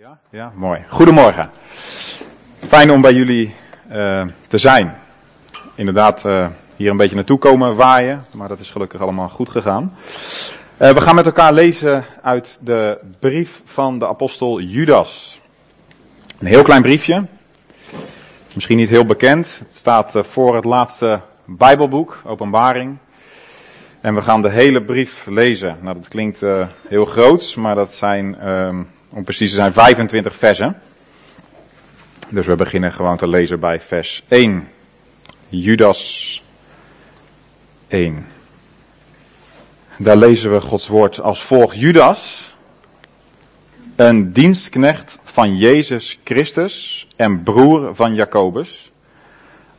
Ja, ja, mooi. Goedemorgen. Fijn om bij jullie uh, te zijn. Inderdaad, uh, hier een beetje naartoe komen waaien, maar dat is gelukkig allemaal goed gegaan. Uh, we gaan met elkaar lezen uit de brief van de apostel Judas. Een heel klein briefje. Misschien niet heel bekend. Het staat voor het laatste Bijbelboek, Openbaring. En we gaan de hele brief lezen. Nou, dat klinkt heel groots, maar dat zijn om precies te zijn 25 versen. Dus we beginnen gewoon te lezen bij vers 1. Judas 1. Daar lezen we Gods woord als volgt. Judas, een dienstknecht van Jezus Christus en broer van Jacobus,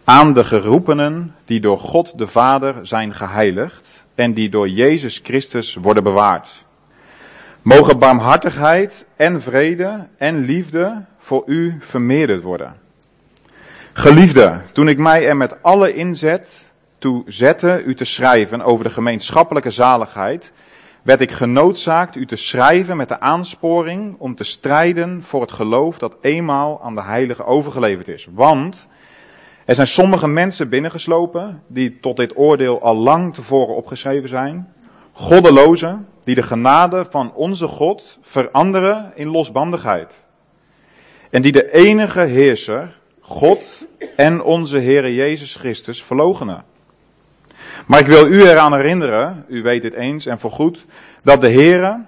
aan de geroepenen die door God de Vader zijn geheiligd en die door Jezus Christus worden bewaard Mogen barmhartigheid en vrede en liefde voor u vermeerderd worden. Geliefde, toen ik mij er met alle inzet toe zette u te schrijven over de gemeenschappelijke zaligheid, werd ik genoodzaakt u te schrijven met de aansporing om te strijden voor het geloof dat eenmaal aan de heilige overgeleverd is. Want er zijn sommige mensen binnengeslopen die tot dit oordeel al lang tevoren opgeschreven zijn. Goddelozen, die de genade van onze God veranderen in losbandigheid. En die de enige heerser, God en onze Heere Jezus Christus verlogenen. Maar ik wil u eraan herinneren, u weet het eens en voorgoed, dat de Heere,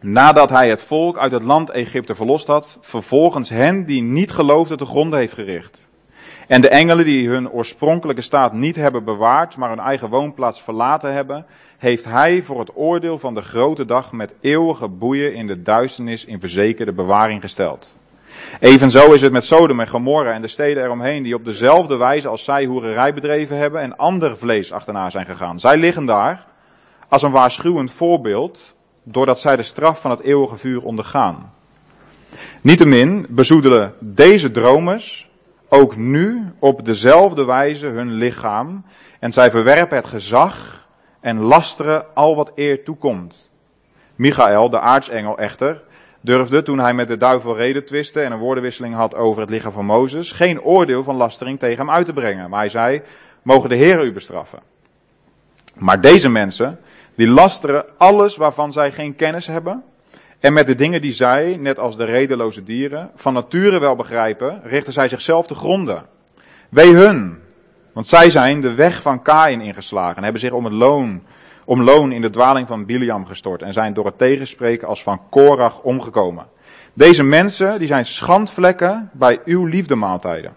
nadat hij het volk uit het land Egypte verlost had, vervolgens hen die niet geloofden te gronden heeft gericht. En de engelen die hun oorspronkelijke staat niet hebben bewaard, maar hun eigen woonplaats verlaten hebben, heeft hij voor het oordeel van de grote dag met eeuwige boeien in de duisternis in verzekerde bewaring gesteld. Evenzo is het met Sodom en Gomorra en de steden eromheen die op dezelfde wijze als zij hoererij bedreven hebben en ander vlees achterna zijn gegaan. Zij liggen daar als een waarschuwend voorbeeld doordat zij de straf van het eeuwige vuur ondergaan. Niettemin bezoedelen deze dromers ook nu op dezelfde wijze hun lichaam en zij verwerpen het gezag en lasteren al wat eer toekomt. Michael, de aartsengel echter, durfde toen hij met de duivel reden twiste en een woordenwisseling had over het lichaam van Mozes, geen oordeel van lastering tegen hem uit te brengen. Maar hij zei, mogen de Heer u bestraffen. Maar deze mensen, die lasteren alles waarvan zij geen kennis hebben, en met de dingen die zij, net als de redeloze dieren, van nature wel begrijpen, richten zij zichzelf te gronden. Wee hun, want zij zijn de weg van Kain ingeslagen en hebben zich om het loon, om loon in de dwaling van Biliam gestort en zijn door het tegenspreken als van Korach omgekomen. Deze mensen, die zijn schandvlekken bij uw liefdemaaltijden.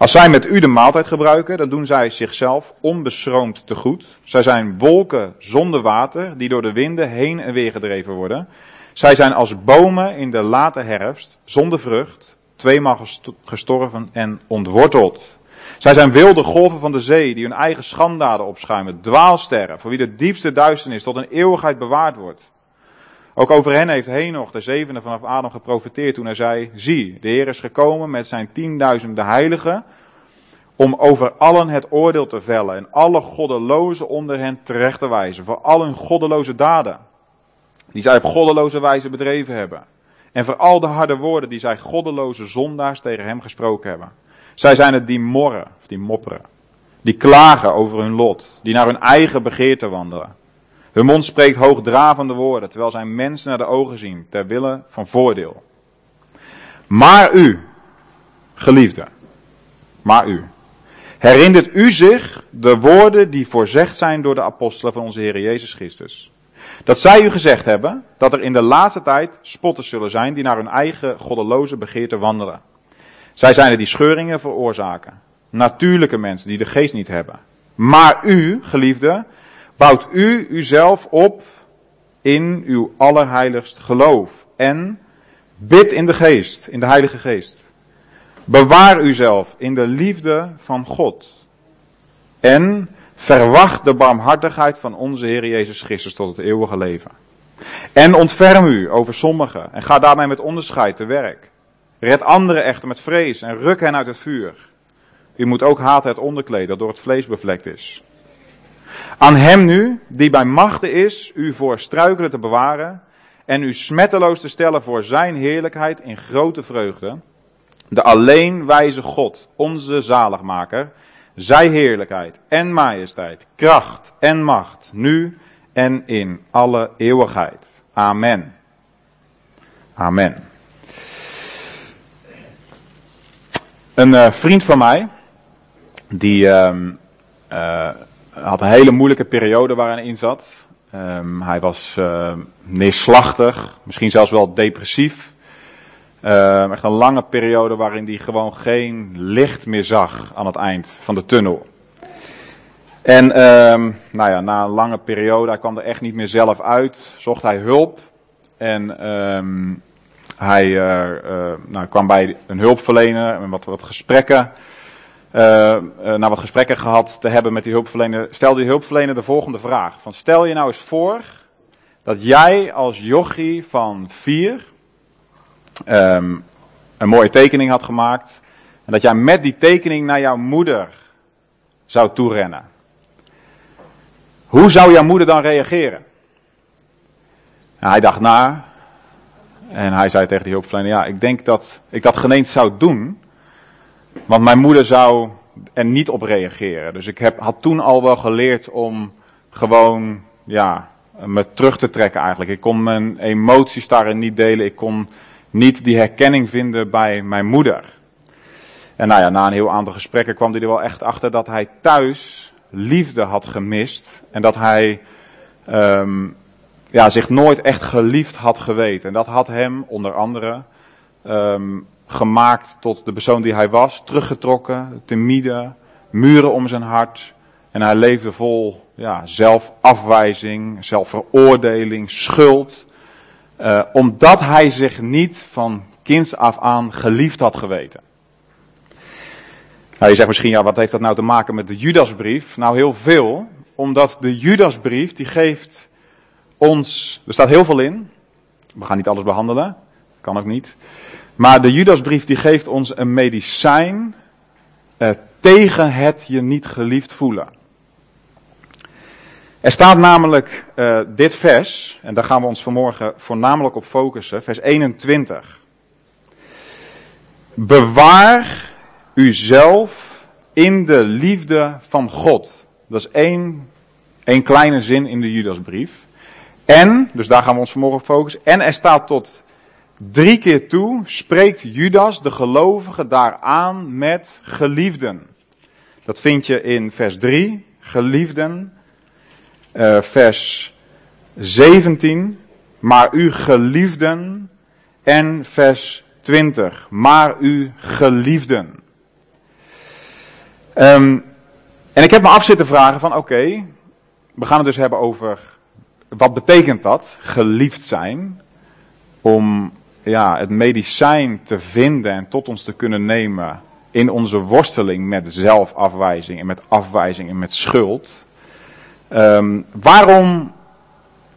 Als zij met u de maaltijd gebruiken, dan doen zij zichzelf onbeschroomd te goed. Zij zijn wolken zonder water, die door de winden heen en weer gedreven worden. Zij zijn als bomen in de late herfst, zonder vrucht, tweemaal gestorven en ontworteld. Zij zijn wilde golven van de zee, die hun eigen schandaden opschuimen, dwaalsterren, voor wie de diepste duisternis tot een eeuwigheid bewaard wordt. Ook over hen heeft Henoch, de zevende vanaf Adam, geprofiteerd toen hij zei, zie, de Heer is gekomen met zijn tienduizenden heiligen, om over allen het oordeel te vellen en alle goddelozen onder hen terecht te wijzen, voor al hun goddeloze daden, die zij op goddeloze wijze bedreven hebben. En voor al de harde woorden die zij goddeloze zondaars tegen hem gesproken hebben. Zij zijn het die morren, of die mopperen, die klagen over hun lot, die naar hun eigen begeerte wandelen. Hun mond spreekt hoogdravende woorden, terwijl zij mensen naar de ogen zien, ter wille van voordeel. Maar u, geliefde, maar u, herinnert u zich de woorden die voorzegd zijn door de apostelen van onze Heer Jezus Christus. Dat zij u gezegd hebben dat er in de laatste tijd spotters zullen zijn die naar hun eigen goddeloze begeerte wandelen. Zij zijn er die scheuringen veroorzaken. Natuurlijke mensen die de geest niet hebben. Maar u, geliefde, bouwt u uzelf op in uw allerheiligst geloof. En bid in de geest, in de Heilige Geest. Bewaar uzelf in de liefde van God. En verwacht de barmhartigheid van onze Heer Jezus Christus tot het eeuwige leven. En ontferm u over sommigen en ga daarmee met onderscheid te werk. Red anderen echter met vrees en ruk hen uit het vuur. U moet ook haten het onderkleed dat door het vlees bevlekt is. Aan hem nu, die bij machten is u voor struikelen te bewaren en u smetteloos te stellen voor zijn heerlijkheid in grote vreugde. De alleen wijze God, onze zaligmaker, zij heerlijkheid en majesteit, kracht en macht, nu en in alle eeuwigheid. Amen. Amen. Een uh, vriend van mij, die uh, uh, had een hele moeilijke periode waarin hij in zat. Um, hij was uh, neerslachtig, misschien zelfs wel depressief. Uh, echt een lange periode waarin hij gewoon geen licht meer zag aan het eind van de tunnel. En nou ja, na een lange periode, hij kwam er echt niet meer zelf uit, zocht hij hulp. En hij uh, uh, nou, kwam bij een hulpverlener en wat, wat gesprekken. Uh, na wat gesprekken gehad te hebben met die hulpverlener, stelde die hulpverlener de volgende vraag. Van stel je nou eens voor dat jij als jochie van vier um, een mooie tekening had gemaakt. En dat jij met die tekening naar jouw moeder zou toerennen. Hoe zou jouw moeder dan reageren? Nou, hij dacht na. En hij zei tegen die hulpverlener, ja, ik denk dat ik dat geen eens zou doen. Want mijn moeder zou er niet op reageren. Dus ik heb, had toen al wel geleerd om gewoon, ja, me terug te trekken eigenlijk. Ik kon mijn emoties daarin niet delen. Ik kon niet die herkenning vinden bij mijn moeder. En nou ja, na een heel aantal gesprekken kwam hij er wel echt achter dat hij thuis liefde had gemist. En dat hij um, ja, zich nooit echt geliefd had geweten. En dat had hem onder andere um, gemaakt tot de persoon die hij was. Teruggetrokken, timide, muren om zijn hart. En hij leefde vol ja, zelfafwijzing, zelfveroordeling, schuld. Uh, omdat hij zich niet van kinds af aan geliefd had geweten. Nou, je zegt misschien, ja, wat heeft dat nou te maken met de Judasbrief? Nou, heel veel. Omdat de Judasbrief, die geeft ons, er staat heel veel in. We gaan niet alles behandelen. Kan ook niet. Maar de Judasbrief, die geeft ons een medicijn uh, tegen het je niet geliefd voelen. Er staat namelijk uh, dit vers, en daar gaan we ons vanmorgen voornamelijk op focussen, vers 21. Bewaar uzelf in de liefde van God. Dat is één, één kleine zin in de Judasbrief. En, dus daar gaan we ons vanmorgen op focussen. En er staat tot drie keer toe, spreekt Judas de gelovige daaraan met geliefden. Dat vind je in vers 3, geliefden. Uh, vers 17, maar u geliefden. En vers 20, maar u geliefden. Um, en ik heb me af zitten vragen van oké, we gaan het dus hebben over wat betekent dat, geliefd zijn, om ja, het medicijn te vinden en tot ons te kunnen nemen in onze worsteling met zelfafwijzing en met afwijzing en met schuld. Um, waarom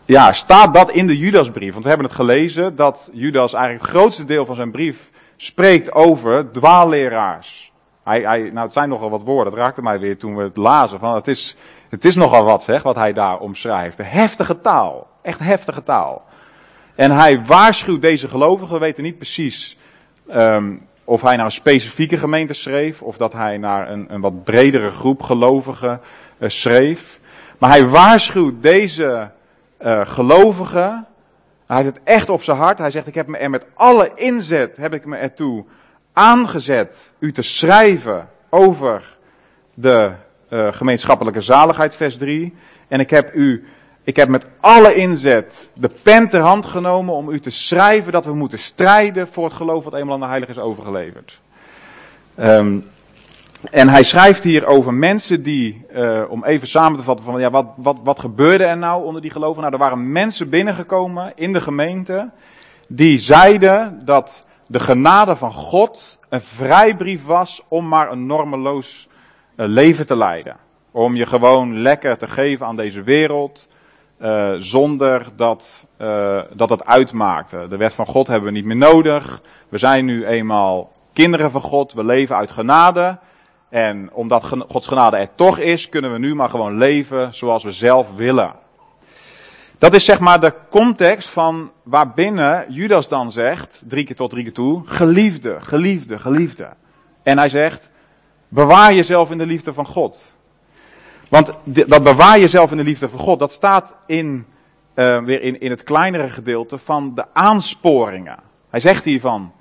ja, staat dat in de Judasbrief? Want we hebben het gelezen dat Judas eigenlijk het grootste deel van zijn brief spreekt over dwaalleraars. Hij, hij, nou, het zijn nogal wat woorden. Dat raakte mij weer toen we het lazen. Van, het, is, het is nogal wat, zeg, wat hij daar omschrijft. Heftige taal. Echt heftige taal. En hij waarschuwt deze gelovigen. We weten niet precies um, of hij naar een specifieke gemeente schreef. Of dat hij naar een, een wat bredere groep gelovigen uh, schreef. Maar hij waarschuwt deze uh, gelovigen. Hij heeft het echt op zijn hart. Hij zegt: Ik heb me er met alle inzet heb ik me ertoe aangezet u te schrijven over de uh, gemeenschappelijke zaligheid, vers 3. En ik heb u, ik heb met alle inzet de pen ter hand genomen om u te schrijven dat we moeten strijden voor het geloof wat eenmaal aan de Heilige is overgeleverd. Um, en hij schrijft hier over mensen die, uh, om even samen te vatten van ja, wat, wat, wat gebeurde er nou onder die geloven? Nou, er waren mensen binnengekomen in de gemeente die zeiden dat de genade van God een vrijbrief was om maar een normeloos uh, leven te leiden. Om je gewoon lekker te geven aan deze wereld, uh, zonder dat, uh, dat het uitmaakte. De wet van God hebben we niet meer nodig. We zijn nu eenmaal kinderen van God, we leven uit genade. En omdat Gods genade er toch is, kunnen we nu maar gewoon leven zoals we zelf willen. Dat is zeg maar de context van waarbinnen Judas dan zegt, drie keer tot drie keer toe, geliefde, geliefde, geliefde. En hij zegt, bewaar jezelf in de liefde van God. Want dat bewaar jezelf in de liefde van God, dat staat in, uh, weer in, in het kleinere gedeelte van de aansporingen. Hij zegt hiervan,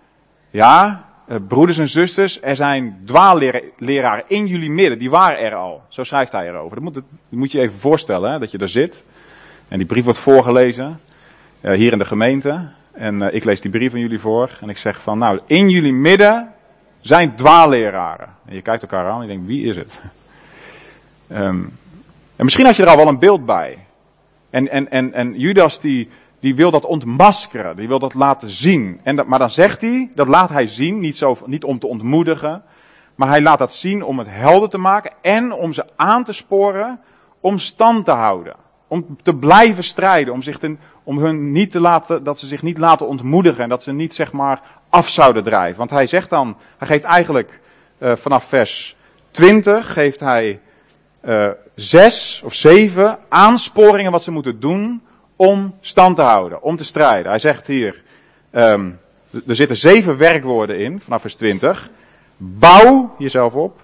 ja, uh, broeders en zusters, er zijn dwaalleraren in jullie midden, die waren er al. Zo schrijft hij erover. Dat moet, dat moet je even voorstellen, hè, dat je daar zit. En die brief wordt voorgelezen, uh, hier in de gemeente. En ik lees die brief aan jullie voor. En ik zeg van, nou, in jullie midden zijn dwaalleraren. En je kijkt elkaar aan en je denkt, wie is het? Um, en misschien had je er al wel een beeld bij. En, en, en, en Judas die, die wil dat ontmaskeren, die wil dat laten zien. En dat, maar dan zegt hij, dat laat hij zien, niet, zo, niet om te ontmoedigen, maar hij laat dat zien om het helder te maken en om ze aan te sporen om stand te houden. Om te blijven strijden, om, zich om hun niet te laten, dat ze zich niet laten ontmoedigen en dat ze niet zeg maar af zouden drijven. Want hij zegt dan, hij geeft eigenlijk uh, vanaf vers 20, geeft hij uh, zes of zeven aansporingen wat ze moeten doen om stand te houden, om te strijden. Hij zegt hier, um, er zitten zeven werkwoorden in, vanaf vers 20. Bouw jezelf op.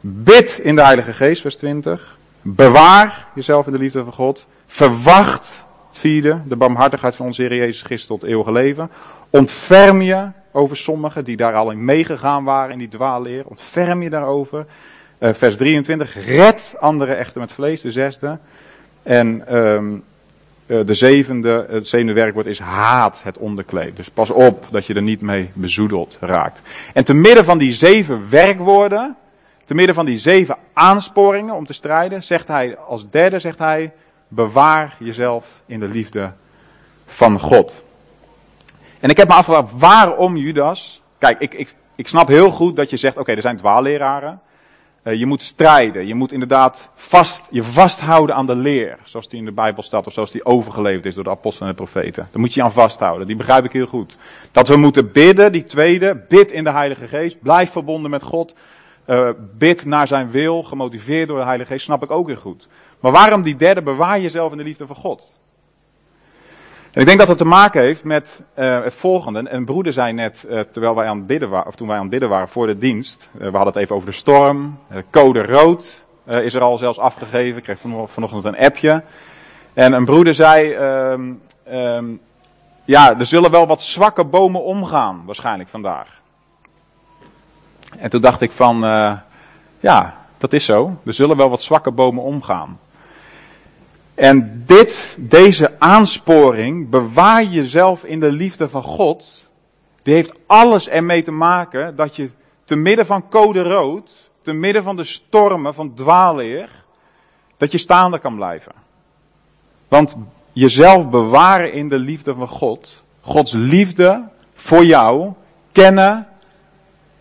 Bid in de Heilige Geest, vers 20. Bewaar jezelf in de liefde van God. Verwacht, het vierde, de barmhartigheid van onze Heer Jezus Christus tot eeuwige leven. Ontferm je over sommigen die daar al in meegegaan waren in die dwaalleer. Ontferm je daarover. Uh, vers 23. Red anderen echter met vlees, de zesde. En um, uh, de zevende, het zevende werkwoord is haat het onderkleed. Dus pas op dat je er niet mee bezoedeld raakt. En te midden van die zeven werkwoorden, te midden van die zeven aansporingen om te strijden, zegt hij als derde, zegt hij, bewaar jezelf in de liefde van God. En ik heb me afgevraagd, waarom Judas? Kijk, ik, ik, ik snap heel goed dat je zegt, oké, er zijn dwaalleraren. Uh, je moet strijden. Je moet inderdaad vast, je vasthouden aan de leer. Zoals die in de Bijbel staat. Of zoals die overgeleverd is door de apostelen en de profeten. Daar moet je aan vasthouden. Die begrijp ik heel goed. Dat we moeten bidden, die tweede. Bid in de Heilige Geest. Blijf verbonden met God. Uh, bid naar zijn wil. Gemotiveerd door de Heilige Geest. Snap ik ook heel goed. Maar waarom die derde? Bewaar jezelf in de liefde van God. En ik denk dat het te maken heeft met uh, het volgende. Een broeder zei net, uh, terwijl wij aan het bidden waren, of toen wij aan het bidden waren voor de dienst. Uh, we hadden het even over de storm. code rood is er al zelfs afgegeven. Ik kreeg vanochtend een appje. En een broeder zei, um, um, ja, er zullen wel wat zwakke bomen omgaan, waarschijnlijk vandaag. En toen dacht ik van, ja, dat is zo. Er zullen wel wat zwakke bomen omgaan. En dit, deze aansporing, bewaar jezelf in de liefde van God, die heeft alles ermee te maken dat je te midden van code rood, te midden van de stormen van dwaalleer, dat je staande kan blijven. Want jezelf bewaren in de liefde van God, Gods liefde voor jou, kennen,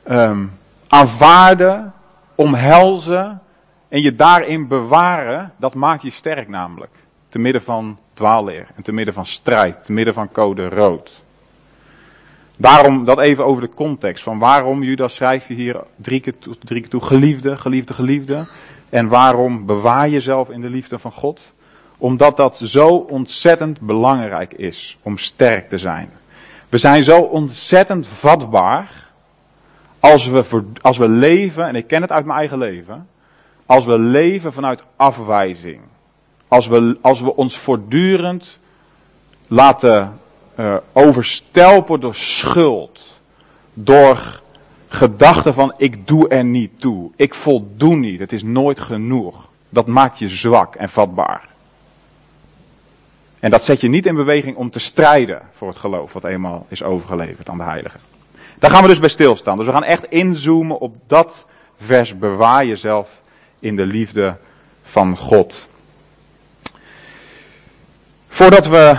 um, aanvaarden, omhelzen, en je daarin bewaren, dat maakt je sterk namelijk. Te midden van dwaalleer en te midden van strijd, te midden van code rood. Daarom dat even over de context van waarom Judas schrijf je hier drie keer, toe, geliefde, geliefde, geliefde. En waarom bewaar jezelf in de liefde van God? Omdat dat zo ontzettend belangrijk is om sterk te zijn. We zijn zo ontzettend vatbaar als we, als we leven, en ik ken het uit mijn eigen leven, als we leven vanuit afwijzing. Als we, als we ons voortdurend laten uh, overstelpen door schuld. Door gedachten van ik doe er niet toe. Ik voldoen niet. Het is nooit genoeg. Dat maakt je zwak en vatbaar. En dat zet je niet in beweging om te strijden voor het geloof wat eenmaal is overgeleverd aan de Heilige. Daar gaan we dus bij stilstaan. Dus we gaan echt inzoomen op dat vers bewaar jezelf in de liefde van God. Voordat we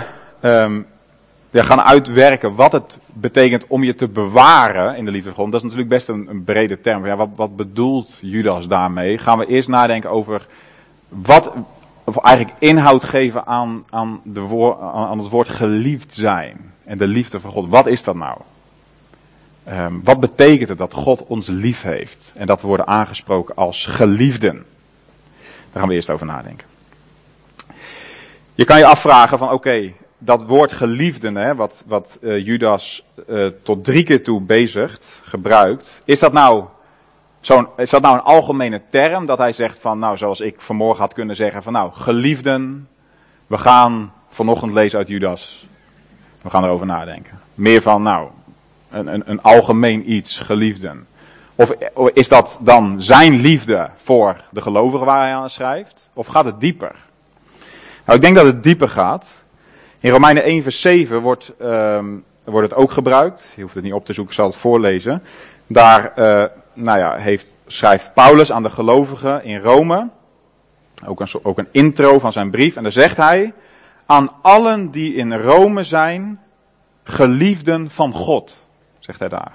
ja, gaan uitwerken wat het betekent om je te bewaren in de liefde van God, dat is natuurlijk best een, een brede term. Ja, wat, wat bedoelt Judas daarmee? Gaan we eerst nadenken over wat, of eigenlijk inhoud geven aan, aan, de aan het woord geliefd zijn en de liefde van God. Wat is dat nou? Um, wat betekent het dat God ons lief heeft en dat we worden aangesproken als geliefden? Daar gaan we eerst over nadenken. Je kan je afvragen van oké, dat woord geliefden, hè, wat, wat uh, Judas uh, tot drie keer toe bezigt, gebruikt, is dat nou zo'n, is dat nou een algemene term dat hij zegt van, nou, zoals ik vanmorgen had kunnen zeggen van, nou, geliefden, we gaan vanochtend lezen uit Judas. We gaan erover nadenken. Meer van, nou, een, een, een algemeen iets, geliefden. Of is dat dan zijn liefde voor de gelovigen waar hij aan schrijft? Of gaat het dieper? Nou, ik denk dat het dieper gaat. In Romeinen 1 vers 7 wordt, um, wordt het ook gebruikt. Je hoeft het niet op te zoeken, ik zal het voorlezen. Daar uh, nou ja, heeft, schrijft Paulus aan de gelovigen in Rome. Ook een, ook een intro van zijn brief. En daar zegt hij, aan allen die in Rome zijn, geliefden van God. Zegt hij daar.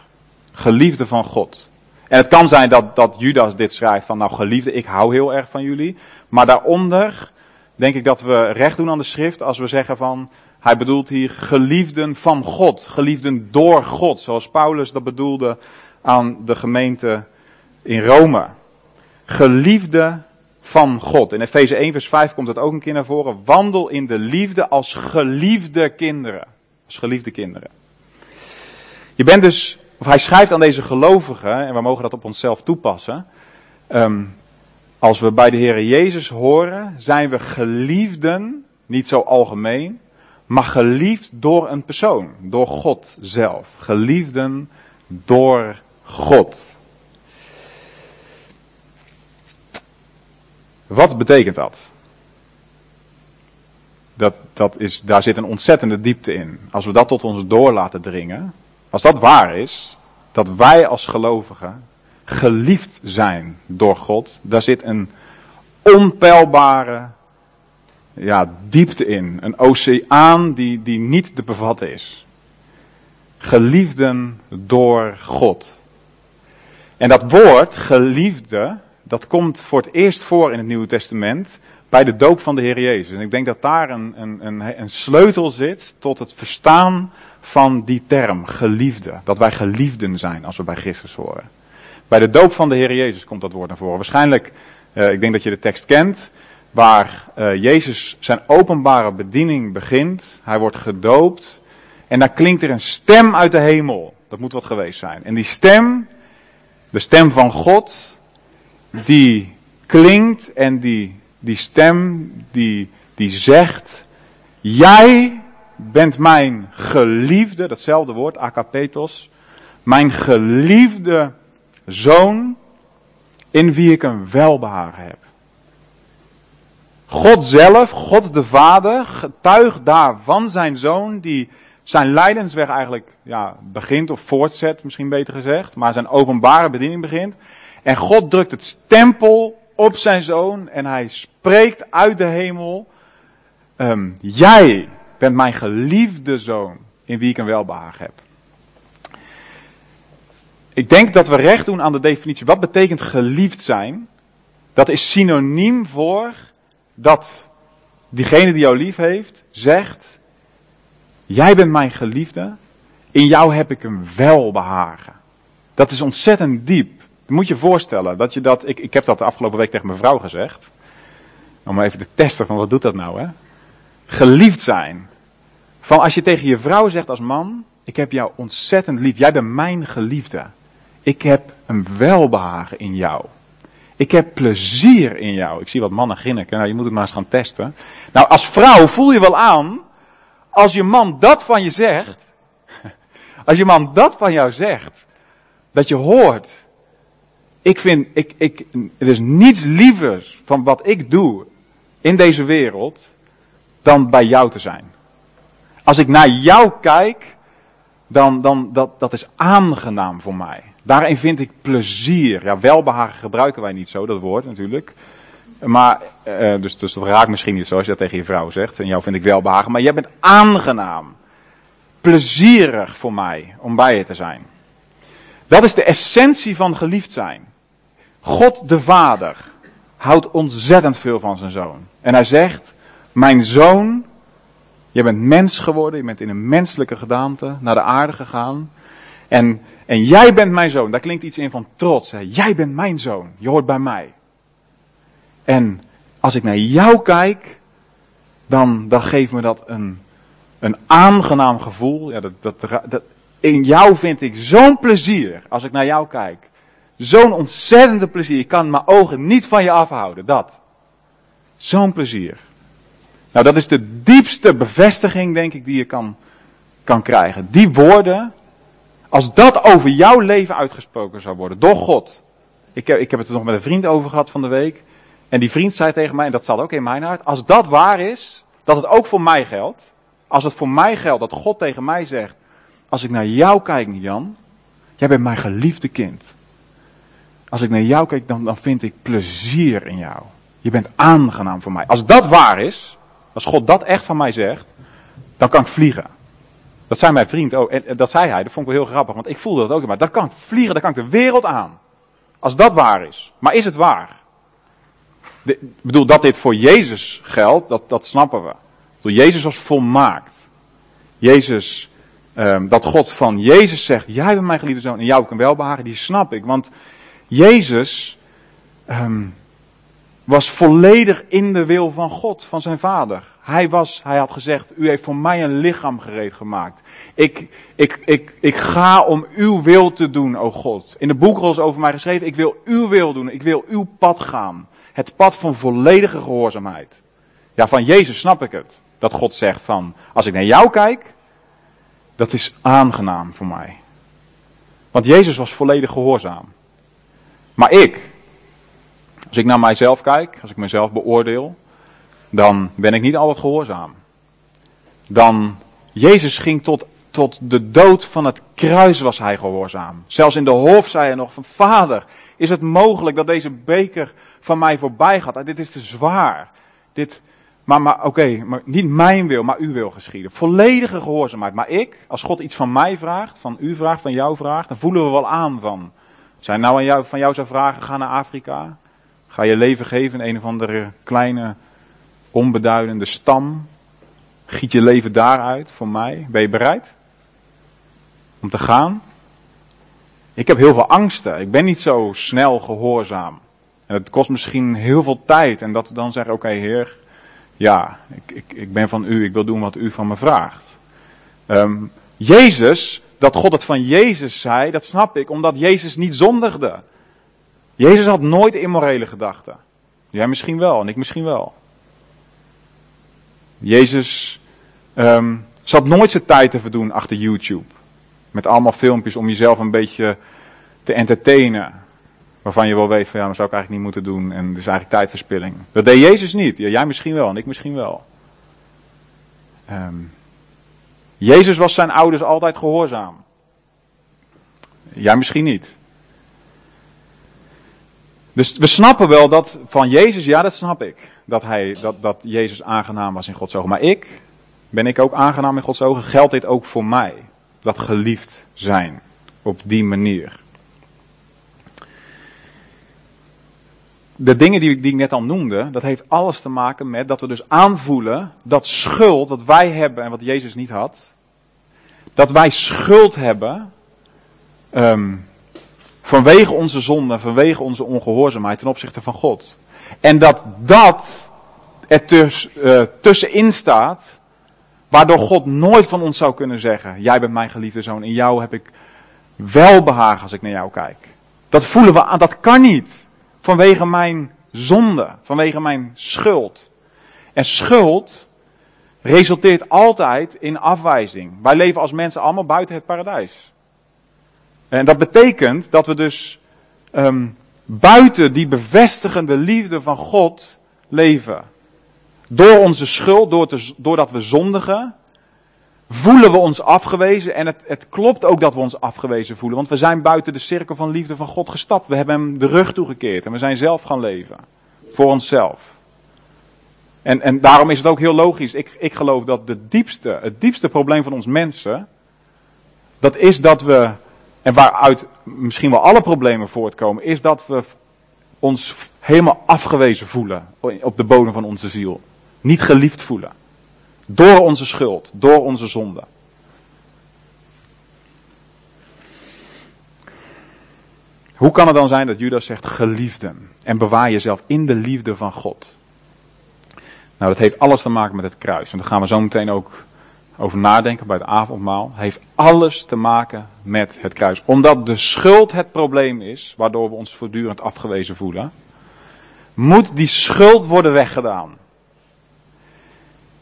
Geliefden van God. En het kan zijn dat, dat Judas dit schrijft van, nou geliefde, ik hou heel erg van jullie. Maar daaronder denk ik dat we recht doen aan de schrift als we zeggen van, hij bedoelt hier geliefden van God, geliefden door God, zoals Paulus dat bedoelde aan de gemeente in Rome. Geliefde van God. In Efeze 1 vers 5 komt het ook een keer naar voren. Wandel in de liefde als geliefde kinderen. Als geliefde kinderen. Je bent dus, of hij schrijft aan deze gelovigen, en we mogen dat op onszelf toepassen. Um, als we bij de Heer Jezus horen, zijn we geliefden, niet zo algemeen, maar geliefd door een persoon, door God zelf. Geliefden door God. Wat betekent dat? Dat, dat is, daar zit een ontzettende diepte in. Als we dat tot ons door laten dringen, als dat waar is, dat wij als gelovigen geliefd zijn door God, daar zit een onpeilbare ja, diepte in. Een oceaan die, die niet te bevatten is. Geliefden door God. En dat woord, geliefde, dat komt voor het eerst voor in het Nieuwe Testament bij de doop van de Heer Jezus. En ik denk dat daar een, een, een, een sleutel zit tot het verstaan van die term, geliefde. Dat wij geliefden zijn als we bij Christus horen. Bij de doop van de Heer Jezus komt dat woord naar voren. Waarschijnlijk, uh, ik denk dat je de tekst kent, waar uh, Jezus zijn openbare bediening begint. Hij wordt gedoopt en dan klinkt er een stem uit de hemel. Dat moet wat geweest zijn. En die stem, de stem van God, die klinkt en die, die stem die, die zegt, jij bent mijn geliefde, datzelfde woord, akapetos, mijn geliefde zoon in wie ik een welbehagen heb. God zelf, God de Vader, getuigt daar van zijn zoon die zijn lijdensweg eigenlijk ja, begint of voortzet, misschien beter gezegd, maar zijn openbare bediening begint. En God drukt het stempel op zijn zoon en hij spreekt uit de hemel, um, jij bent mijn geliefde zoon in wie ik een welbehagen heb. Ik denk dat we recht doen aan de definitie. Wat betekent geliefd zijn? Dat is synoniem voor dat diegene die jou lief heeft, zegt: Jij bent mijn geliefde, in jou heb ik een welbehagen. Dat is ontzettend diep. Moet je voorstellen dat je dat. Ik, ik heb dat de afgelopen week tegen mijn vrouw gezegd. Om even te testen van wat doet dat nou, hè? Geliefd zijn. Van als je tegen je vrouw zegt als man: Ik heb jou ontzettend lief. Jij bent mijn geliefde. Ik heb een welbehagen in jou. Ik heb plezier in jou. Ik zie wat mannen grinniken. Nou, je moet het maar eens gaan testen. Nou, als vrouw voel je wel aan. Als je man dat van je zegt. Als je man dat van jou zegt. Dat je hoort. Ik vind, ik, ik, er is niets lievers van wat ik doe in deze wereld. Dan bij jou te zijn. Als ik naar jou kijk. Dan, dan, dat, dat is aangenaam voor mij. Daarin vind ik plezier. Ja, welbehagen gebruiken wij niet zo, dat woord natuurlijk. Maar, uh, dus, dus dat raakt misschien niet zo als je dat tegen je vrouw zegt. En jou vind ik welbehagen. Maar jij bent aangenaam. Plezierig voor mij om bij je te zijn. Dat is de essentie van geliefd zijn. God de Vader houdt ontzettend veel van zijn zoon. En hij zegt, mijn zoon, je bent mens geworden, je bent in een menselijke gedaante naar de aarde gegaan. En en jij bent mijn zoon. Daar klinkt iets in van trots. Hè? Jij bent mijn zoon. Je hoort bij mij. En als ik naar jou kijk, dan, dan geeft me dat een, een aangenaam gevoel. Ja, dat, dat, dat, in jou vind ik zo'n plezier als ik naar jou kijk. Zo'n ontzettende plezier. Ik kan mijn ogen niet van je afhouden. Dat. Zo'n plezier. Nou, dat is de diepste bevestiging, denk ik, die je kan, kan krijgen. Die woorden, als dat over jouw leven uitgesproken zou worden, door God. Ik heb, ik heb het er nog met een vriend over gehad van de week. En die vriend zei tegen mij, en dat zat ook in mijn hart, als dat waar is, dat het ook voor mij geldt. Als het voor mij geldt dat God tegen mij zegt, als ik naar jou kijk, Jan, jij bent mijn geliefde kind. Als ik naar jou kijk, dan, dan vind ik plezier in jou. Je bent aangenaam voor mij. Als dat waar is, als God dat echt van mij zegt, dan kan ik vliegen. Dat zei mijn vriend ook, en dat zei hij, dat vond ik wel heel grappig, want ik voelde dat ook. Maar dat kan ik vliegen, dan kan ik de wereld aan. Als dat waar is. Maar is het waar? Ik bedoel, dat dit voor Jezus geldt, dat, dat snappen we. Jezus was volmaakt. Jezus, um, dat God van Jezus zegt, jij bent mijn geliefde zoon en jou kan welbehagen, die snap ik. Want Jezus um, was volledig in de wil van God, van zijn vader. Hij, was, hij had gezegd, u heeft voor mij een lichaam gereed gemaakt. Ik, ik, ik, ik ga om uw wil te doen, o God. In de boekrol is over mij geschreven, ik wil uw wil doen, ik wil uw pad gaan. Het pad van volledige gehoorzaamheid. Ja, van Jezus snap ik het. Dat God zegt van, als ik naar jou kijk, dat is aangenaam voor mij. Want Jezus was volledig gehoorzaam. Maar ik, als ik naar mijzelf kijk, als ik mezelf beoordeel, dan ben ik niet altijd gehoorzaam. Dan, Jezus ging tot, tot de dood van het kruis was hij gehoorzaam. Zelfs in de hof zei hij nog van, vader, is het mogelijk dat deze beker van mij voorbij gaat? Dit is te zwaar. Dit, maar, oké, maar niet mijn wil, maar uw wil geschieden. Volledige gehoorzaamheid. Maar ik, als God iets van mij vraagt, van u vraagt, van jou vraagt, dan voelen we wel aan van. Zijn nou aan jou, van jou zou vragen, ga naar Afrika. Ga je leven geven in een of andere kleine, onbeduidende stam. Giet je leven daaruit voor mij. Ben je bereid? Om te gaan? Ik heb heel veel angsten. Ik ben niet zo snel gehoorzaam. En het kost misschien heel veel tijd. En dat we dan zeggen, oké heer, ja, ik, ik, ik ben van u, ik wil doen wat u van me vraagt. Um, Jezus, dat God het van Jezus zei, dat snap ik, omdat Jezus niet zondigde. Jezus had nooit immorele gedachten. Jij misschien wel en ik misschien wel. Jezus um, zat nooit zijn tijd te verdoen achter YouTube. Met allemaal filmpjes om jezelf een beetje te entertainen. Waarvan je wel weet van ja, dat zou ik eigenlijk niet moeten doen en is eigenlijk tijdverspilling. Dat deed Jezus niet. Ja, jij misschien wel en ik misschien wel. Um, Jezus was zijn ouders altijd gehoorzaam. Jij misschien niet. Dus we snappen wel dat van Jezus, ja dat snap ik. Dat, hij, dat, dat Jezus aangenaam was in Gods ogen. Maar ik, ben ik ook aangenaam in Gods ogen? Geldt dit ook voor mij? Dat geliefd zijn. Op die manier. De dingen die, ik net al noemde, dat heeft alles te maken met dat we dus aanvoelen dat schuld dat wij hebben en wat Jezus niet had, dat wij schuld hebben um, vanwege onze zonde, vanwege onze ongehoorzaamheid ten opzichte van God. En dat dat er uh, tussenin staat, waardoor God nooit van ons zou kunnen zeggen, jij bent mijn geliefde zoon, in jou heb ik welbehagen als ik naar jou kijk. Dat voelen we aan, dat kan niet. Vanwege mijn zonde, vanwege mijn schuld. En schuld resulteert altijd in afwijzing. Wij leven als mensen allemaal buiten het paradijs. En dat betekent dat we dus um, buiten die bevestigende liefde van God leven. Door onze schuld, door doordat we zondigen, voelen we ons afgewezen. En het, het klopt ook dat we ons afgewezen voelen. Want we zijn buiten de cirkel van liefde van God gestapt. We hebben hem de rug toegekeerd en we zijn zelf gaan leven. Voor onszelf. En, en daarom is het ook heel logisch. Ik, ik geloof dat de diepste, het diepste probleem van ons mensen. Dat is dat we, en waaruit misschien wel alle problemen voortkomen, is dat we ons helemaal afgewezen voelen op de bodem van onze ziel. Niet geliefd voelen. Door onze schuld, door onze zonde. Hoe kan het dan zijn dat Judas zegt geliefden en bewaar jezelf in de liefde van God? Nou, dat heeft alles te maken met het kruis. En daar gaan we zo meteen ook over nadenken bij het avondmaal. Heeft alles te maken met het kruis. Omdat de schuld het probleem is, waardoor we ons voortdurend afgewezen voelen, moet die schuld worden weggedaan.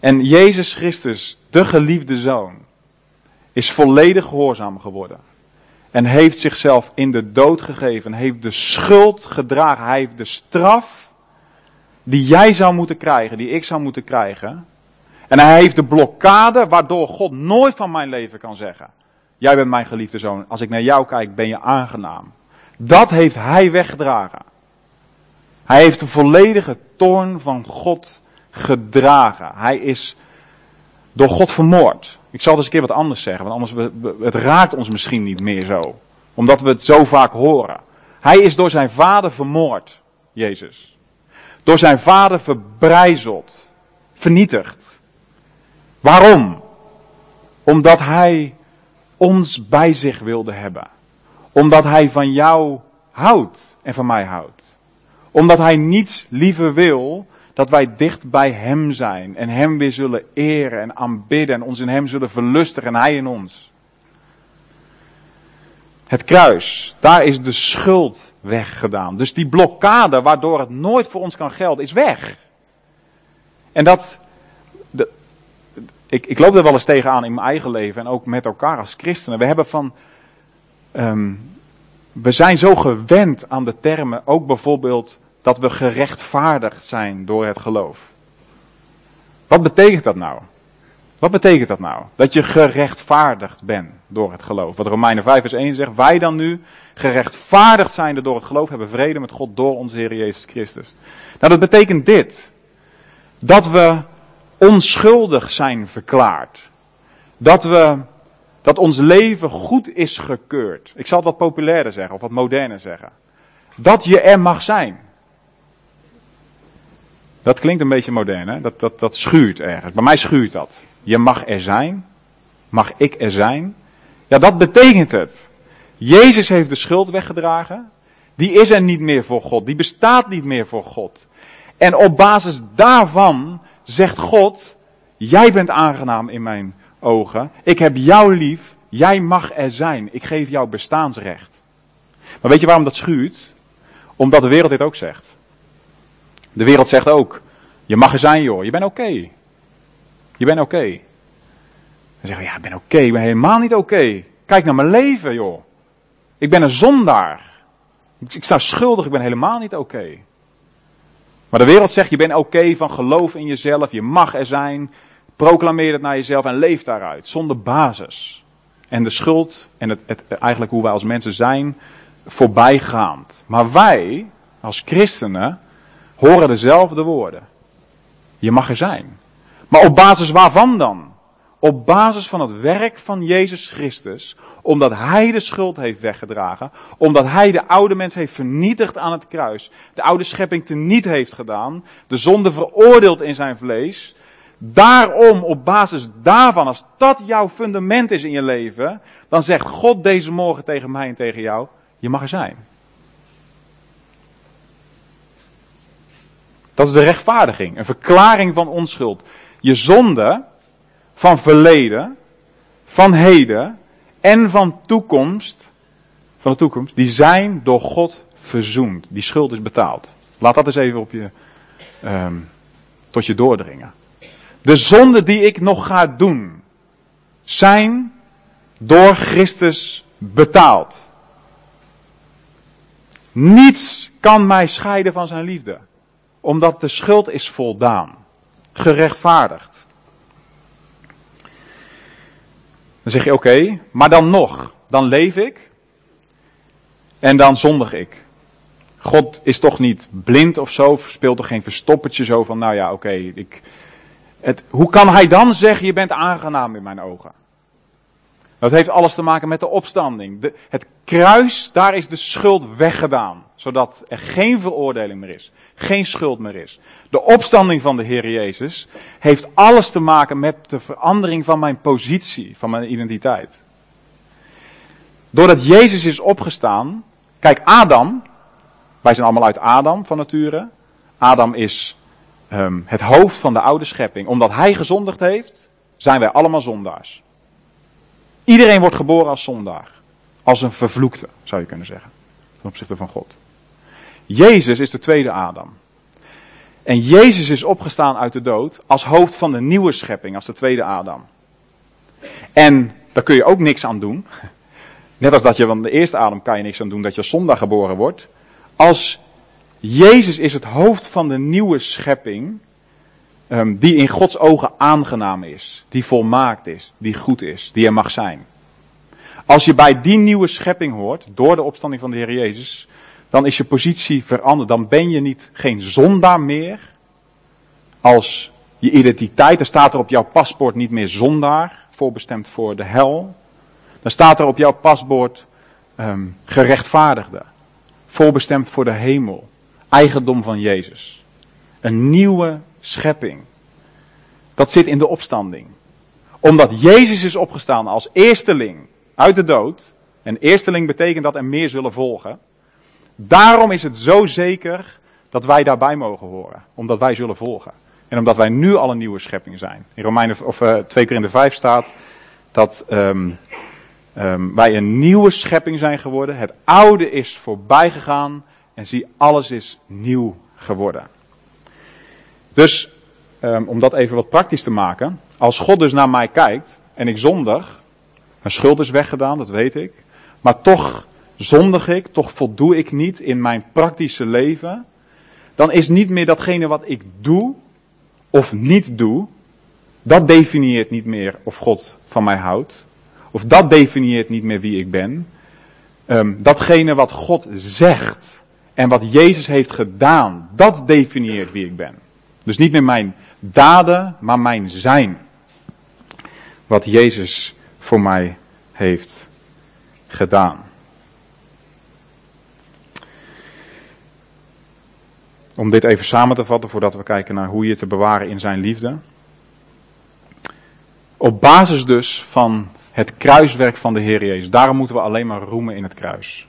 En Jezus Christus, de geliefde zoon, is volledig gehoorzaam geworden. En heeft zichzelf in de dood gegeven. Heeft de schuld gedragen. Hij heeft de straf die jij zou moeten krijgen, die ik zou moeten krijgen. En hij heeft de blokkade waardoor God nooit van mijn leven kan zeggen. Jij bent mijn geliefde zoon. Als ik naar jou kijk, ben je aangenaam. Dat heeft hij weggedragen. Hij heeft de volledige toorn van God gedragen. Hij is door God vermoord. Ik zal dus een keer wat anders zeggen, want anders het raakt ons misschien niet meer zo. Omdat we het zo vaak horen. Hij is door zijn vader vermoord, Jezus. Door zijn vader verbrijzeld, vernietigd. Waarom? Omdat hij ons bij zich wilde hebben. Omdat hij van jou houdt en van mij houdt. Omdat hij niets liever wil dat wij dicht bij Hem zijn en Hem weer zullen eren en aanbidden en ons in Hem zullen verlustigen en Hij in ons. Het kruis, daar is de schuld weggedaan. Dus die blokkade waardoor het nooit voor ons kan gelden, is weg. En dat, ik, ik loop er wel eens tegenaan in mijn eigen leven en ook met elkaar als christenen. We hebben van, um, we zijn zo gewend aan de termen, ook bijvoorbeeld dat we gerechtvaardigd zijn door het geloof. Wat betekent dat nou? Wat betekent dat nou? Dat je gerechtvaardigd bent door het geloof. Wat Romeinen 5 vers 1 zegt, wij dan nu gerechtvaardigd zijn door het geloof hebben vrede met God door onze Heer Jezus Christus. Nou dat betekent dit. Dat we onschuldig zijn verklaard. Dat we, dat ons leven goed is gekeurd. Ik zal het wat populairder zeggen of wat moderner zeggen. Dat je er mag zijn. Dat klinkt een beetje modern, hè? Dat, dat, dat schuurt ergens. Bij mij schuurt dat. Je mag er zijn. Mag ik er zijn? Ja, dat betekent het. Jezus heeft de schuld weggedragen. Die is er niet meer voor God. Die bestaat niet meer voor God. En op basis daarvan zegt God: Jij bent aangenaam in mijn ogen. Ik heb jou lief. Jij mag er zijn. Ik geef jou bestaansrecht. Maar weet je waarom dat schuurt? Omdat de wereld dit ook zegt. De wereld zegt ook, je mag er zijn joh, je bent oké. Je bent oké. Okay. Dan zeggen ja, ik ben oké, ik ben helemaal niet oké. Kijk naar mijn leven joh. Ik ben een zondaar. Ik sta schuldig, ik ben helemaal niet oké. Maar de wereld zegt, je bent oké van geloof in jezelf, je mag er zijn. Proclameer het naar jezelf en leef daaruit, zonder basis. En de schuld en het, het, eigenlijk hoe wij als mensen zijn, voorbijgaand. Maar wij, als christenen, horen dezelfde woorden. Je mag er zijn. Maar op basis waarvan dan? Op basis van het werk van Jezus Christus, omdat Hij de schuld heeft weggedragen, omdat Hij de oude mens heeft vernietigd aan het kruis, de oude schepping teniet heeft gedaan, de zonde veroordeeld in zijn vlees. Daarom, op basis daarvan, als dat jouw fundament is in je leven, dan zegt God deze morgen tegen mij en tegen jou, je mag er zijn. Dat is de rechtvaardiging, een verklaring van onschuld. Je zonde van verleden, van heden en van toekomst, van de toekomst, die zijn door God verzoend. Die schuld is betaald. Laat dat eens even op je, um, tot je doordringen. De zonden die ik nog ga doen, zijn door Christus betaald. Niets kan mij scheiden van zijn liefde omdat de schuld is voldaan. Gerechtvaardigd. Dan zeg je oké, maar dan nog. Dan leef ik. En dan zondig ik. God is toch niet blind of zo, speelt toch geen verstoppertje zo van, nou ja, oké, ik. Het, hoe kan hij dan zeggen, je bent aangenaam in mijn ogen? Dat heeft alles te maken met de opstanding. De, het kruis, daar is de schuld weggedaan. Zodat er geen veroordeling meer is. Geen schuld meer is. De opstanding van de Heer Jezus heeft alles te maken met de verandering van mijn positie, van mijn identiteit. Doordat Jezus is opgestaan. Kijk, Adam. Wij zijn allemaal uit Adam van nature. Adam is ehm, het hoofd van de oude schepping. Omdat hij gezondigd heeft, zijn wij allemaal zondaars. Iedereen wordt geboren als zondaar. Als een vervloekte, zou je kunnen zeggen. Ten opzichte van God. Jezus is de tweede Adam. En Jezus is opgestaan uit de dood als hoofd van de nieuwe schepping, als de tweede Adam. En daar kun je ook niks aan doen. Net als dat je van de eerste Adam kan je niks aan doen dat je zondag geboren wordt. Als Jezus is het hoofd van de nieuwe schepping, um, die in Gods ogen aangenaam is, die volmaakt is, die goed is, die er mag zijn. Als je bij die nieuwe schepping hoort, door de opstanding van de Heer Jezus, dan is je positie veranderd. Dan ben je niet geen zondaar meer. Als je identiteit, dan staat er op jouw paspoort niet meer zondaar, voorbestemd voor de hel. Dan staat er op jouw paspoort um, gerechtvaardigde, voorbestemd voor de hemel, eigendom van Jezus. Een nieuwe schepping. Dat zit in de opstanding. Omdat Jezus is opgestaan als eersteling uit de dood. En eersteling betekent dat er meer zullen volgen. Daarom is het zo zeker dat wij daarbij mogen horen. Omdat wij zullen volgen. En omdat wij nu al een nieuwe schepping zijn. In Romeinen, of uh, 2 keer in de 5 staat dat um, um, wij een nieuwe schepping zijn geworden. Het oude is voorbij gegaan. En zie, alles is nieuw geworden. Dus, um, om dat even wat praktisch te maken. Als God dus naar mij kijkt en ik zondig. Mijn schuld is weggedaan, dat weet ik. Maar toch zondig ik, toch voldoe ik niet in mijn praktische leven, dan is niet meer datgene wat ik doe of niet doe, dat definieert niet meer of God van mij houdt. Of dat definieert niet meer wie ik ben. Um, datgene wat God zegt en wat Jezus heeft gedaan, dat definieert wie ik ben. Dus niet meer mijn daden, maar mijn zijn. Wat Jezus voor mij heeft gedaan. Om dit even samen te vatten voordat we kijken naar hoe je te bewaren in zijn liefde. Op basis dus van het kruiswerk van de Heer Jezus. Daarom moeten we alleen maar roemen in het kruis.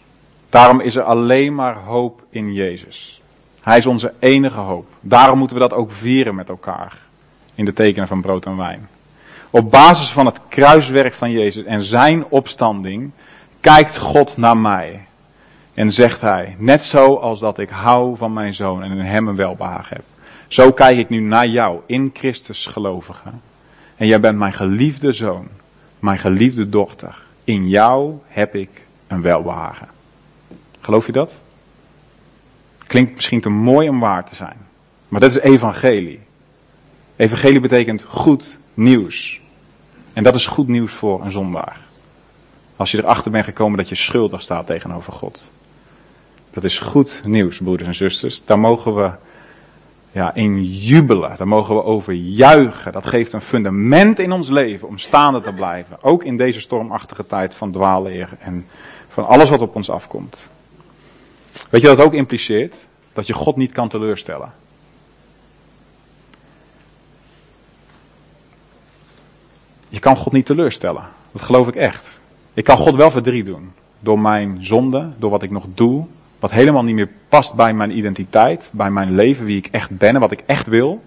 Daarom is er alleen maar hoop in Jezus. Hij is onze enige hoop. Daarom moeten we dat ook vieren met elkaar. In de tekenen van brood en wijn. Op basis van het kruiswerk van Jezus en zijn opstanding kijkt God naar mij. En zegt hij, net zo als dat ik hou van mijn zoon en in hem een welbehagen heb. Zo kijk ik nu naar jou, in Christus gelovige. En jij bent mijn geliefde zoon, mijn geliefde dochter. In jou heb ik een welbehagen. Geloof je dat? Klinkt misschien te mooi om waar te zijn. Maar dat is evangelie. Evangelie betekent goed nieuws. En dat is goed nieuws voor een zondaar. Als je erachter bent gekomen dat je schuldig staat tegenover God. Dat is goed nieuws, broeders en zusters. Daar mogen we ja, in jubelen. Daar mogen we over juichen. Dat geeft een fundament in ons leven om staande te blijven. Ook in deze stormachtige tijd van dwaalleer en van alles wat op ons afkomt. Weet je het ook impliceert? Dat je God niet kan teleurstellen. Je kan God niet teleurstellen. Dat geloof ik echt. Ik kan God wel verdriet doen. Door mijn zonde, door wat ik nog doe, wat helemaal niet meer past bij mijn identiteit, bij mijn leven, wie ik echt ben en wat ik echt wil.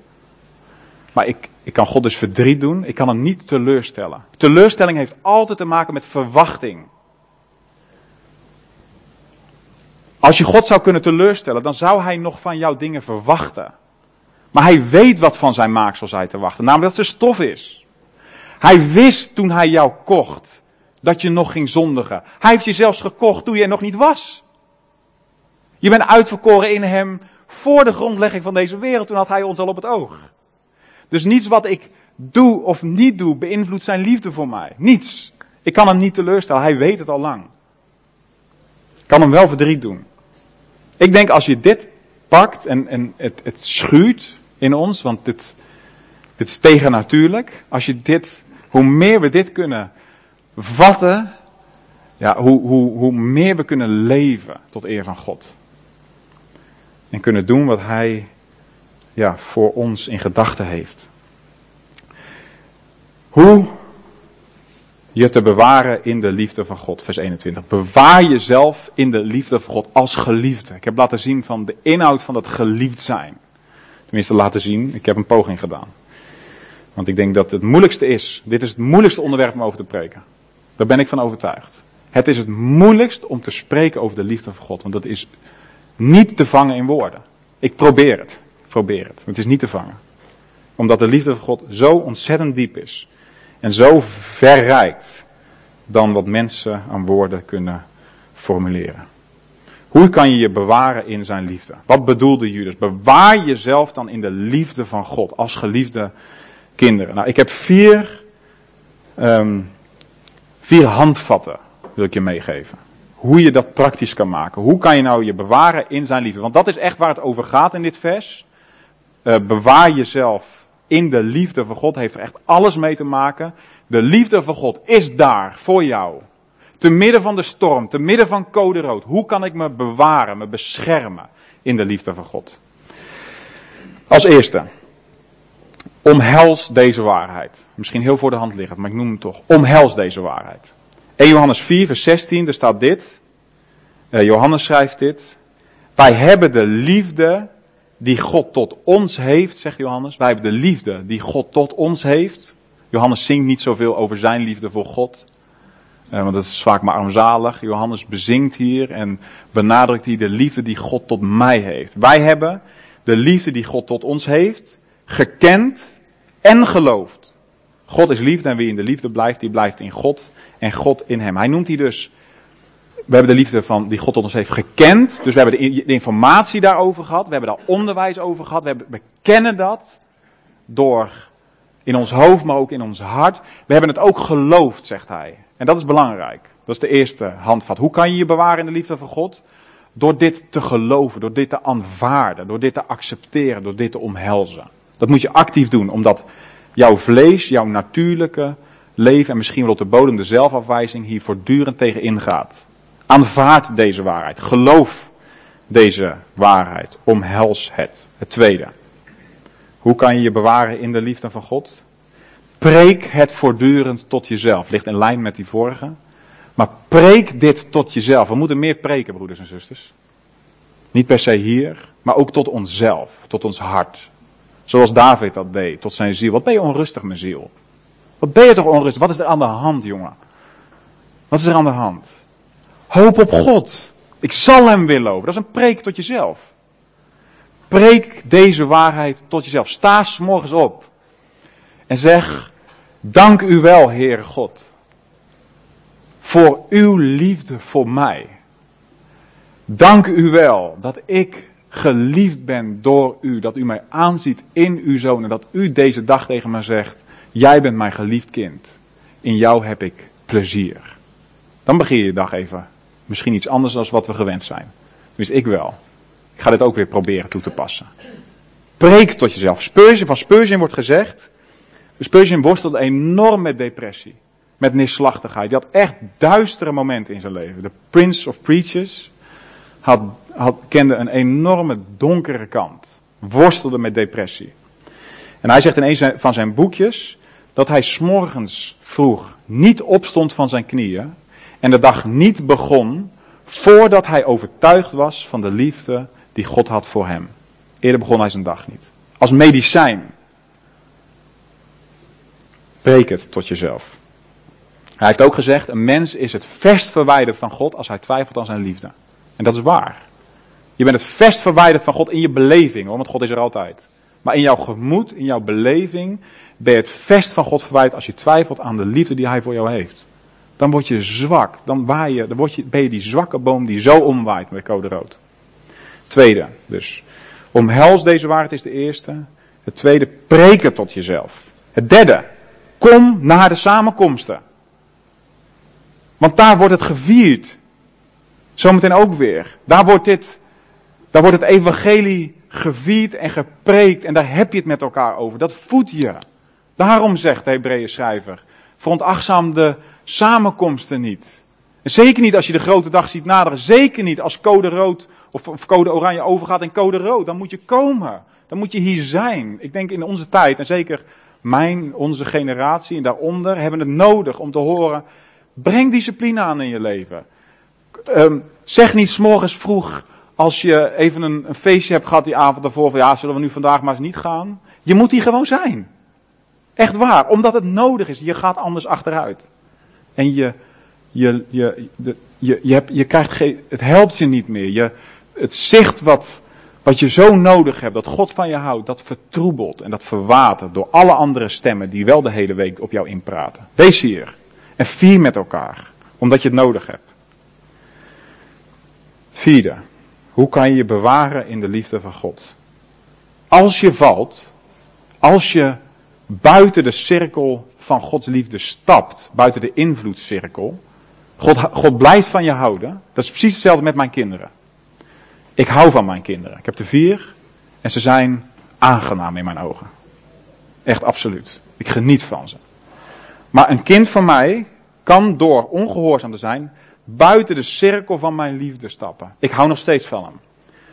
Maar ik, ik kan God dus verdriet doen. Ik kan hem niet teleurstellen. Teleurstelling heeft altijd te maken met verwachting. Als je God zou kunnen teleurstellen, dan zou hij nog van jou dingen verwachten. Maar hij weet wat van zijn maaksel zij te wachten. Namelijk dat ze stof is. Hij wist toen hij jou kocht dat je nog ging zondigen. Hij heeft je zelfs gekocht toen je er nog niet was. Je bent uitverkoren in hem voor de grondlegging van deze wereld. Toen had hij ons al op het oog. Dus niets wat ik doe of niet doe beïnvloedt zijn liefde voor mij. Niets. Ik kan hem niet teleurstellen. Hij weet het al lang. Ik kan hem wel verdriet doen. Ik denk als je dit pakt en, en het, het schuurt in ons, want dit, dit is tegennatuurlijk. Als je dit, hoe meer we dit kunnen vatten, ja, hoe, hoe, hoe meer we kunnen leven tot eer van God. En kunnen doen wat Hij ja, voor ons in gedachten heeft. Hoe je te bewaren in de liefde van God, vers 21. Bewaar jezelf in de liefde van God als geliefde. Ik heb laten zien van de inhoud van dat geliefd zijn. Tenminste, laten zien. Ik heb een poging gedaan. Want ik denk dat het moeilijkste is. Dit is het moeilijkste onderwerp om over te preken. Daar ben ik van overtuigd. Het is het moeilijkst om te spreken over de liefde van God. Want dat is niet te vangen in woorden. Ik probeer het. Ik probeer het. Het is niet te vangen. Omdat de liefde van God zo ontzettend diep is. En zo verrijkt dan wat mensen aan woorden kunnen formuleren. Hoe kan je je bewaren in zijn liefde? Wat bedoelde Judas? Bewaar jezelf dan in de liefde van God als geliefde kinderen. Nou, ik heb vier, um, vier handvatten wil ik je meegeven. Hoe je dat praktisch kan maken. Hoe kan je nou je bewaren in zijn liefde? Want dat is echt waar het over gaat in dit vers. Uh, bewaar jezelf in de liefde van God. Heeft er echt alles mee te maken. De liefde van God is daar voor jou. Te midden van de storm, te midden van code rood. Hoe kan ik me bewaren, me beschermen in de liefde van God? Als eerste, omhels deze waarheid. Misschien heel voor de hand liggend, maar ik noem hem toch. Omhels deze waarheid. 1 Johannes 4, vers 16, daar staat dit. Uh, Johannes schrijft dit. Wij hebben de liefde die God tot ons heeft, zegt Johannes. Wij hebben de liefde die God tot ons heeft. Johannes zingt niet zoveel over zijn liefde voor God. Uh, want dat is vaak maar armzalig. Johannes bezingt hier en benadrukt hier de liefde die God tot mij heeft. Wij hebben de liefde die God tot ons heeft, gekend en geloofd. God is liefde en wie in de liefde blijft, die blijft in God en God in hem. Hij noemt hier dus, we hebben de liefde van, die God tot ons heeft gekend. Dus we hebben de, informatie daarover gehad. We hebben daar onderwijs over gehad. We, hebben, we kennen dat door in ons hoofd, maar ook in ons hart. We hebben het ook geloofd, zegt hij. En dat is belangrijk. Dat is de eerste handvat. Hoe kan je je bewaren in de liefde van God? Door dit te geloven, door dit te aanvaarden, door dit te accepteren, door dit te omhelzen. Dat moet je actief doen, omdat jouw vlees, jouw natuurlijke leven en misschien wel op de bodem de zelfafwijzing hier voortdurend tegen ingaat. Aanvaard deze waarheid. Geloof deze waarheid. Omhels het. Het tweede. Hoe kan je je bewaren in de liefde van God? Preek het voortdurend tot jezelf. Ligt in lijn met die vorige. Maar preek dit tot jezelf. We moeten meer preken, broeders en zusters. Niet per se hier, maar ook tot onszelf, tot ons hart. Zoals David dat deed, tot zijn ziel. Wat ben je onrustig, mijn ziel? Wat ben je toch onrustig? Wat is er aan de hand, jongen? Wat is er aan de hand? Hoop op God. Ik zal hem willen loven. Dat is een preek tot jezelf. Preek deze waarheid tot jezelf. Sta s morgens op. En zeg, dank u wel, Heere God. Voor uw liefde voor mij. Dank u wel dat ik geliefd ben door u. Dat u mij aanziet in uw zoon. En dat u deze dag tegen mij zegt, jij bent mijn geliefd kind. In jou heb ik plezier. Dan begin je je dag even. Misschien iets anders dan wat we gewend zijn. Wist ik wel. Ik ga dit ook weer proberen toe te passen. Preek tot jezelf. Spurgeon, van Spurgeon wordt gezegd. Spurgeon worstelde enorm met depressie. Met neerslachtigheid. Hij had echt duistere momenten in zijn leven. De Prince of Preachers had, had, kende een enorme donkere kant. Worstelde met depressie. En hij zegt in een van zijn boekjes dat hij s'morgens vroeg niet opstond van zijn knieën en de dag niet begon voordat hij overtuigd was van de liefde die God had voor hem. Eerder begon hij zijn dag niet. Als medicijn. Breek het tot jezelf. Hij heeft ook gezegd, een mens is het verst verwijderd van God als hij twijfelt aan zijn liefde. En dat is waar. Je bent het verst verwijderd van God in je beleving, hoor, want God is er altijd. Maar in jouw gemoed, in jouw beleving, ben je het verst van God verwijderd als je twijfelt aan de liefde die Hij voor jou heeft. Dan word je zwak, dan, waai je, dan word je, ben je die zwakke boom die zo omwaait met code rood. Tweede, dus. Omhels deze waarheid is de eerste. Het tweede, preken tot jezelf. Het derde, kom naar de samenkomsten. Want daar wordt het gevierd. Zometeen ook weer. Daar wordt dit, daar wordt het evangelie gevierd en gepreekt en daar heb je het met elkaar over. Dat voedt je. Daarom zegt de Hebreeën schrijver, veronachtzaam de samenkomsten niet. En zeker niet als je de grote dag ziet naderen. Zeker niet als code rood of, of code oranje overgaat in code rood. Dan moet je komen. Dan moet je hier zijn. Ik denk in onze tijd en zeker mijn, onze generatie en daaronder hebben het nodig om te horen. Breng discipline aan in je leven. Um, zeg niet s'morgens vroeg als je even een, een feestje hebt gehad die avond daarvoor, van ja, zullen we nu vandaag maar eens niet gaan? Je moet hier gewoon zijn. Echt waar, omdat het nodig is. Je gaat anders achteruit. En je, je, je, je, je, hebt, je krijgt geen, het helpt je niet meer. Je, het zicht wat, wat je zo nodig hebt, dat God van je houdt, dat vertroebelt en dat verwatert door alle andere stemmen die wel de hele week op jou inpraten. Wees hier en vier met elkaar, omdat je het nodig hebt. Vierde, hoe kan je je bewaren in de liefde van God? Als je valt, als je buiten de cirkel van Gods liefde stapt, buiten de invloedscirkel, God, God blijft van je houden. Dat is precies hetzelfde met mijn kinderen. Ik hou van mijn kinderen. Ik heb er vier en ze zijn aangenaam in mijn ogen. Echt absoluut. Ik geniet van ze. Maar een kind van mij kan door ongehoorzaam te zijn buiten de cirkel van mijn liefde stappen. Ik hou nog steeds van hem.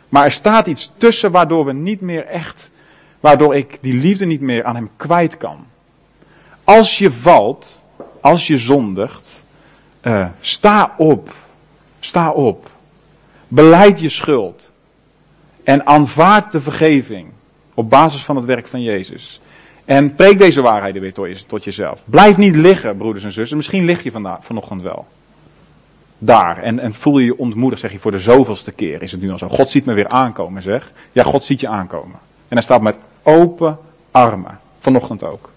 Maar er staat iets tussen waardoor we niet meer echt, waardoor ik die liefde niet meer aan hem kwijt kan. Als je valt, als je zondigt, uh, sta op. Sta op. Beleid je schuld. En aanvaard de vergeving. Op basis van het werk van Jezus. En preek deze waarheden weer tot jezelf. Blijf niet liggen, broeders en zussen. Misschien lig je vandaag, vanochtend wel. Daar. En, en voel je je ontmoedigd, zeg je voor de zoveelste keer. Is het nu al zo. God ziet me weer aankomen, zeg. Ja, God ziet je aankomen. En hij staat met open armen. Vanochtend ook.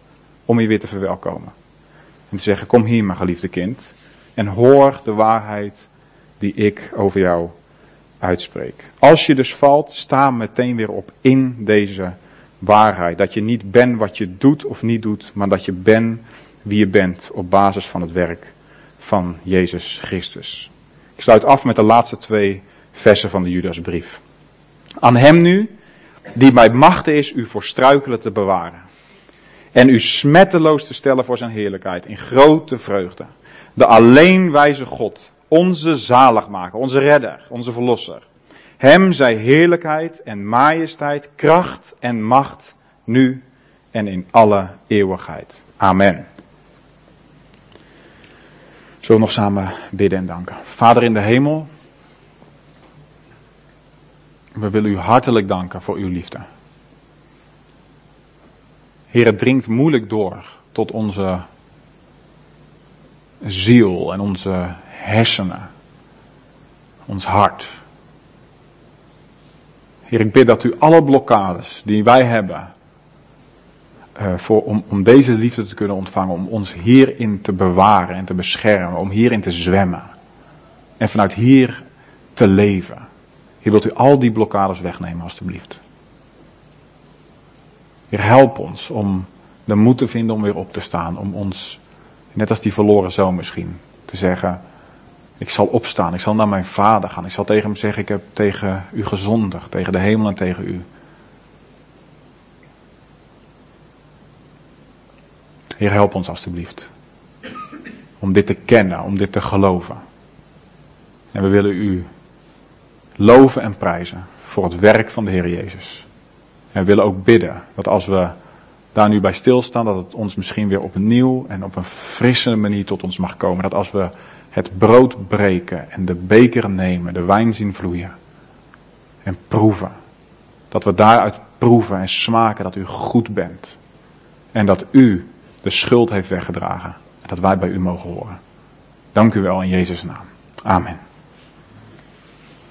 Om je weer te verwelkomen. En te zeggen, kom hier mijn geliefde kind. En hoor de waarheid die ik over jou uitspreek. Als je dus valt, sta meteen weer op in deze waarheid. Dat je niet bent wat je doet of niet doet, maar dat je bent wie je bent op basis van het werk van Jezus Christus. Ik sluit af met de laatste twee versen van de Judasbrief. Aan hem nu, die bij machten is u voor struikelen te bewaren. En u smetteloos te stellen voor zijn heerlijkheid in grote vreugde. De alleen wijze God, onze zaligmaker, onze redder, onze verlosser. Hem zij heerlijkheid en majesteit, kracht en macht, nu en in alle eeuwigheid. Amen. Zullen we nog samen bidden en danken. Vader in de hemel, we willen u hartelijk danken voor uw liefde. Heer, het dringt moeilijk door tot onze ziel en onze hersenen, ons hart. Heer, ik bid dat u alle blokkades die wij hebben, uh, voor, om, om deze liefde te kunnen ontvangen, om ons hierin te bewaren en te beschermen, om hierin te zwemmen. En vanuit hier te leven. Heer, wilt u al die blokkades wegnemen, alstublieft. Heer, help ons om de moed te vinden om weer op te staan, om ons Net als die verloren zoon misschien. Te zeggen, ik zal opstaan, ik zal naar mijn vader gaan. Ik zal tegen hem zeggen, ik heb tegen u gezondigd, tegen de hemel en tegen u. Heer, help ons alstublieft. Om dit te kennen, om dit te geloven. En we willen u loven en prijzen voor het werk van de Heer Jezus. En we willen ook bidden dat als we daar nu bij stilstaan, dat het ons misschien weer opnieuw en op een frisse manier tot ons mag komen. Dat als we het brood breken en de beker nemen, de wijn zien vloeien en proeven, dat we daaruit proeven en smaken dat u goed bent. En dat u de schuld heeft weggedragen en dat wij bij u mogen horen. Dank u wel in Jezus' naam. Amen.